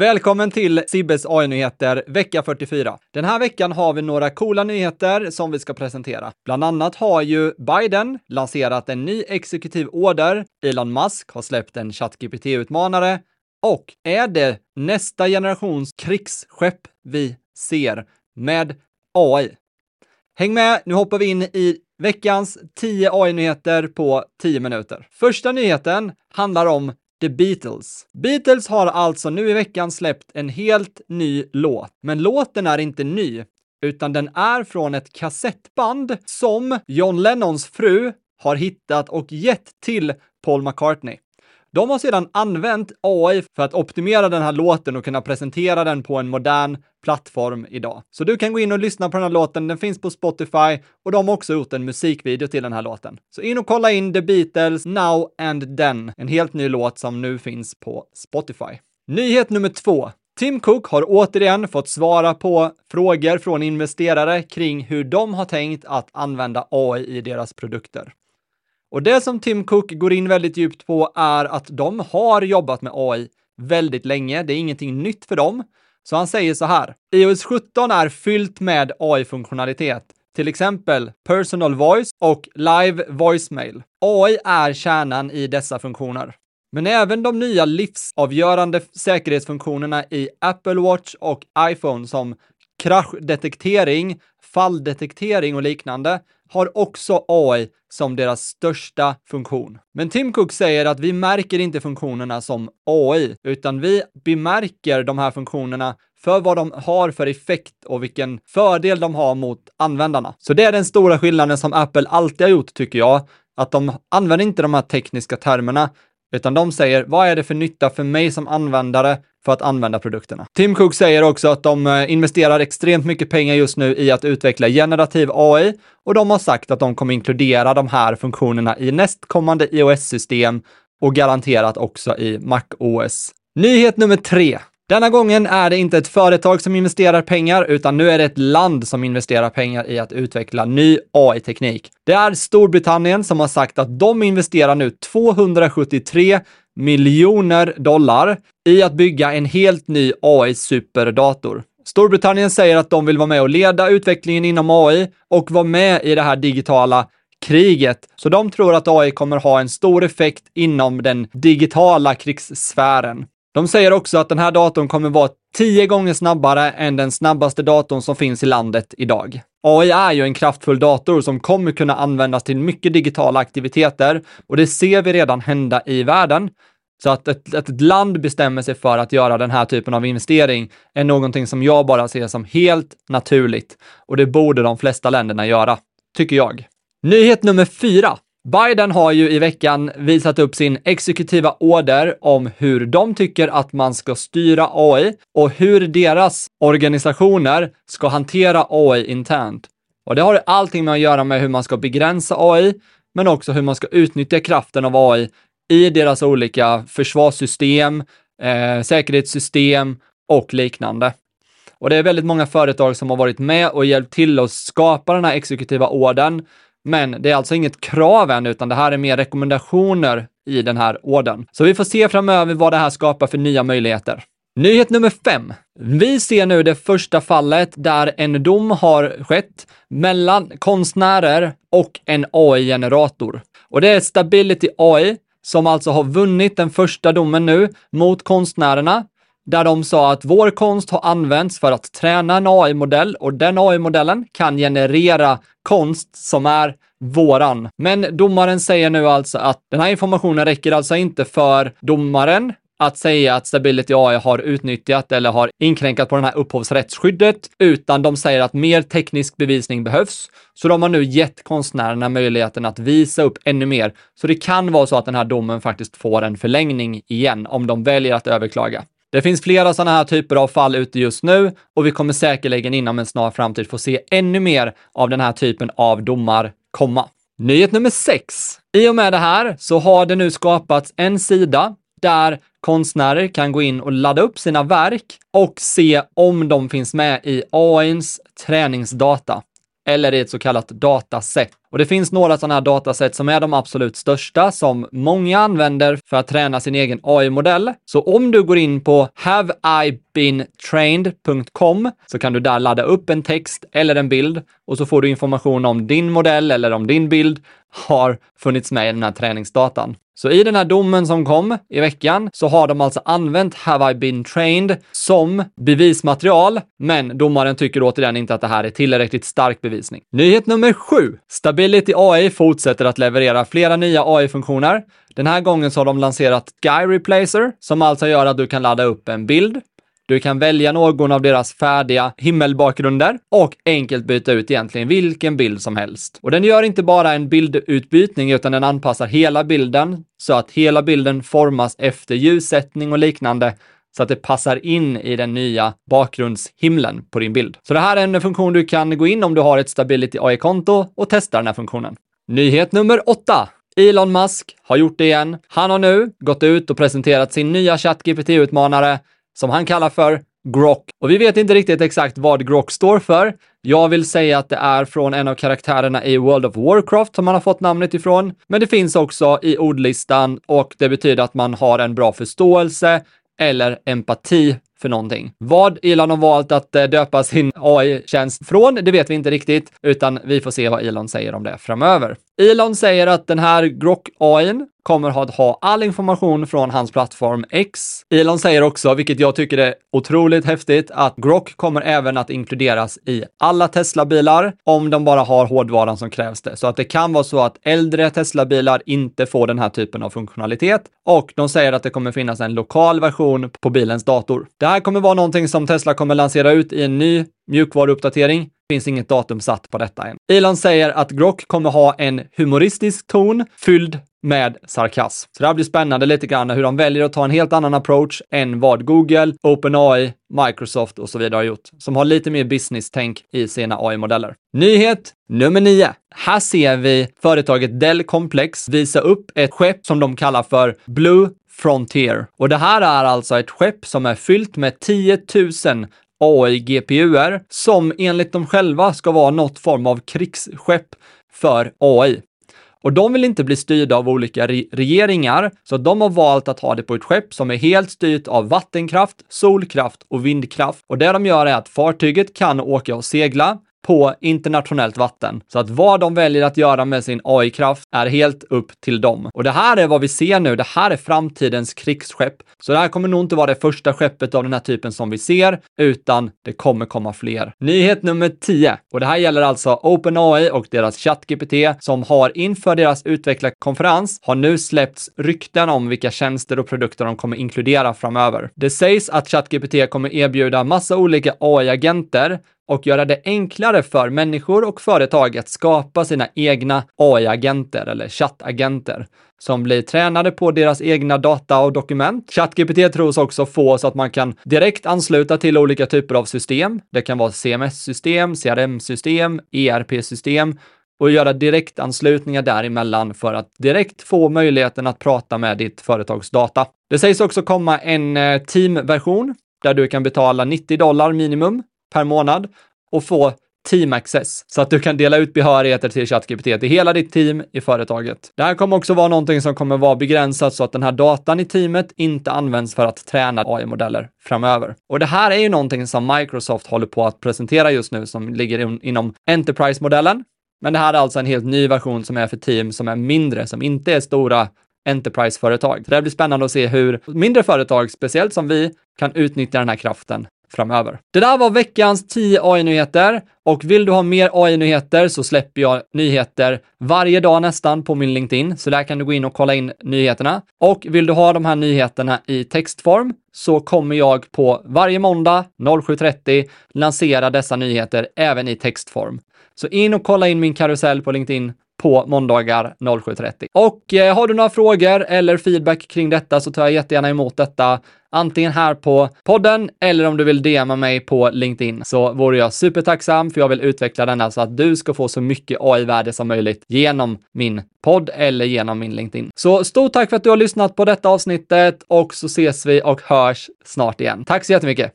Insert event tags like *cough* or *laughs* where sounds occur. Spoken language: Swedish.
Välkommen till Sibbes AI-nyheter vecka 44. Den här veckan har vi några coola nyheter som vi ska presentera. Bland annat har ju Biden lanserat en ny exekutiv order, Elon Musk har släppt en ChatGPT-utmanare och är det nästa generations krigsskepp vi ser med AI? Häng med, nu hoppar vi in i veckans 10 AI-nyheter på 10 minuter. Första nyheten handlar om The Beatles. Beatles har alltså nu i veckan släppt en helt ny låt, men låten är inte ny, utan den är från ett kassettband som John Lennons fru har hittat och gett till Paul McCartney. De har sedan använt AI för att optimera den här låten och kunna presentera den på en modern plattform idag. Så du kan gå in och lyssna på den här låten, den finns på Spotify och de har också gjort en musikvideo till den här låten. Så in och kolla in The Beatles Now and Then, en helt ny låt som nu finns på Spotify. Nyhet nummer två. Tim Cook har återigen fått svara på frågor från investerare kring hur de har tänkt att använda AI i deras produkter. Och det som Tim Cook går in väldigt djupt på är att de har jobbat med AI väldigt länge. Det är ingenting nytt för dem. Så han säger så här. iOS 17 är fyllt med AI-funktionalitet, till exempel personal voice och live voicemail. AI är kärnan i dessa funktioner. Men även de nya livsavgörande säkerhetsfunktionerna i Apple Watch och iPhone som kraschdetektering, falldetektering och liknande har också AI som deras största funktion. Men Tim Cook säger att vi märker inte funktionerna som AI, utan vi bemärker de här funktionerna för vad de har för effekt och vilken fördel de har mot användarna. Så det är den stora skillnaden som Apple alltid har gjort, tycker jag, att de använder inte de här tekniska termerna, utan de säger vad är det för nytta för mig som användare för att använda produkterna. Tim Cook säger också att de eh, investerar extremt mycket pengar just nu i att utveckla generativ AI och de har sagt att de kommer inkludera de här funktionerna i nästkommande iOS-system och garanterat också i MacOS. Nyhet nummer tre. Denna gången är det inte ett företag som investerar pengar, utan nu är det ett land som investerar pengar i att utveckla ny AI-teknik. Det är Storbritannien som har sagt att de investerar nu 273 miljoner dollar i att bygga en helt ny AI-superdator. Storbritannien säger att de vill vara med och leda utvecklingen inom AI och vara med i det här digitala kriget. Så de tror att AI kommer ha en stor effekt inom den digitala krigssfären. De säger också att den här datorn kommer vara tio gånger snabbare än den snabbaste datorn som finns i landet idag. AI är ju en kraftfull dator som kommer kunna användas till mycket digitala aktiviteter och det ser vi redan hända i världen. Så att ett, ett, land bestämmer sig för att göra den här typen av investering är någonting som jag bara ser som helt naturligt och det borde de flesta länderna göra, tycker jag. Nyhet nummer fyra. Biden har ju i veckan visat upp sin exekutiva order om hur de tycker att man ska styra AI och hur deras organisationer ska hantera AI internt. Och det har allting med att göra med hur man ska begränsa AI, men också hur man ska utnyttja kraften av AI i deras olika försvarssystem, eh, säkerhetssystem och liknande. Och det är väldigt många företag som har varit med och hjälpt till att skapa den här exekutiva orden men det är alltså inget krav än, utan det här är mer rekommendationer i den här orden. Så vi får se framöver vad det här skapar för nya möjligheter. Nyhet nummer fem. Vi ser nu det första fallet där en dom har skett mellan konstnärer och en AI-generator. Och det är Stability AI som alltså har vunnit den första domen nu mot konstnärerna där de sa att vår konst har använts för att träna en AI-modell och den AI-modellen kan generera konst som är våran. Men domaren säger nu alltså att den här informationen räcker alltså inte för domaren att säga att Stability AI har utnyttjat eller har inkränkat på det här upphovsrättsskyddet, utan de säger att mer teknisk bevisning behövs. Så de har nu gett konstnärerna möjligheten att visa upp ännu mer. Så det kan vara så att den här domen faktiskt får en förlängning igen om de väljer att överklaga. Det finns flera sådana här typer av fall ute just nu och vi kommer säkerligen inom en snar framtid få se ännu mer av den här typen av domar komma. Nyhet nummer 6. I och med det här så har det nu skapats en sida där konstnärer kan gå in och ladda upp sina verk och se om de finns med i AIns träningsdata eller i ett så kallat dataset. Och det finns några sådana här dataset som är de absolut största som många använder för att träna sin egen AI-modell. Så om du går in på haveibeentrained.com så kan du där ladda upp en text eller en bild och så får du information om din modell eller om din bild har funnits med i den här träningsdatan. Så i den här domen som kom i veckan så har de alltså använt Have I been trained som bevismaterial, men domaren tycker återigen inte att det här är tillräckligt stark bevisning. Nyhet nummer sju. Stability AI fortsätter att leverera flera nya AI-funktioner. Den här gången så har de lanserat Guy Replacer, som alltså gör att du kan ladda upp en bild, du kan välja någon av deras färdiga himmelbakgrunder och enkelt byta ut egentligen vilken bild som helst. Och den gör inte bara en bildutbytning utan den anpassar hela bilden så att hela bilden formas efter ljussättning och liknande så att det passar in i den nya bakgrundshimlen på din bild. Så det här är en funktion du kan gå in om du har ett Stability AI-konto och testa den här funktionen. Nyhet nummer 8. Elon Musk har gjort det igen. Han har nu gått ut och presenterat sin nya ChatGPT-utmanare som han kallar för Grok. Och vi vet inte riktigt exakt vad Grok står för. Jag vill säga att det är från en av karaktärerna i World of Warcraft som man har fått namnet ifrån. Men det finns också i ordlistan och det betyder att man har en bra förståelse eller empati för någonting. Vad Elon har valt att eh, döpa sin *laughs* AI-tjänst från, det vet vi inte riktigt, utan vi får se vad Elon säger om det framöver. Elon säger att den här Grok AI kommer att ha all information från hans plattform X. Elon säger också, vilket jag tycker är otroligt häftigt, att Grok kommer även att inkluderas i alla Tesla-bilar om de bara har hårdvaran som krävs det. Så att det kan vara så att äldre Tesla-bilar inte får den här typen av funktionalitet och de säger att det kommer finnas en lokal version på bilens dator. Det här kommer vara någonting som Tesla kommer lansera ut i en ny mjukvaruuppdatering finns inget datum satt på detta än. Elon säger att Grok kommer ha en humoristisk ton fylld med sarkasm. Så det här blir spännande lite grann hur de väljer att ta en helt annan approach än vad Google, OpenAI, Microsoft och så vidare har gjort, som har lite mer business-tänk i sina AI-modeller. Nyhet nummer 9. Här ser vi företaget Dell Complex visa upp ett skepp som de kallar för Blue Frontier. Och det här är alltså ett skepp som är fyllt med 10 000 AI-GPUer som enligt dem själva ska vara något form av krigsskepp för AI. Och de vill inte bli styrda av olika re regeringar, så de har valt att ha det på ett skepp som är helt styrt av vattenkraft, solkraft och vindkraft. Och det de gör är att fartyget kan åka och segla, på internationellt vatten. Så att vad de väljer att göra med sin AI-kraft är helt upp till dem. Och det här är vad vi ser nu. Det här är framtidens krigsskepp. Så det här kommer nog inte vara det första skeppet av den här typen som vi ser, utan det kommer komma fler. Nyhet nummer 10. Och det här gäller alltså OpenAI och deras ChatGPT som har inför deras utvecklarkonferens har nu släppts rykten om vilka tjänster och produkter de kommer inkludera framöver. Det sägs att ChatGPT kommer erbjuda massa olika AI-agenter och göra det enklare för människor och företag att skapa sina egna AI-agenter eller chattagenter som blir tränade på deras egna data och dokument. ChatGPT tros också få så att man kan direkt ansluta till olika typer av system. Det kan vara CMS-system, CRM-system, ERP-system och göra direktanslutningar däremellan för att direkt få möjligheten att prata med ditt företags data. Det sägs också komma en eh, teamversion där du kan betala 90 dollar minimum per månad och få Team Access så att du kan dela ut behörigheter till ChatGPT till hela ditt team i företaget. Det här kommer också vara någonting som kommer vara begränsat så att den här datan i teamet inte används för att träna AI-modeller framöver. Och det här är ju någonting som Microsoft håller på att presentera just nu som ligger in, inom Enterprise-modellen. Men det här är alltså en helt ny version som är för team som är mindre, som inte är stora Enterprise-företag. Det blir spännande att se hur mindre företag, speciellt som vi, kan utnyttja den här kraften framöver. Det där var veckans 10 AI-nyheter och vill du ha mer AI-nyheter så släpper jag nyheter varje dag nästan på min LinkedIn, så där kan du gå in och kolla in nyheterna. Och vill du ha de här nyheterna i textform så kommer jag på varje måndag 07.30 lansera dessa nyheter även i textform. Så in och kolla in min karusell på LinkedIn på måndagar 07.30. Och eh, har du några frågor eller feedback kring detta så tar jag jättegärna emot detta antingen här på podden eller om du vill DMa mig på LinkedIn så vore jag supertacksam för jag vill utveckla denna så att du ska få så mycket AI-värde som möjligt genom min podd eller genom min LinkedIn. Så stort tack för att du har lyssnat på detta avsnittet och så ses vi och hörs snart igen. Tack så jättemycket!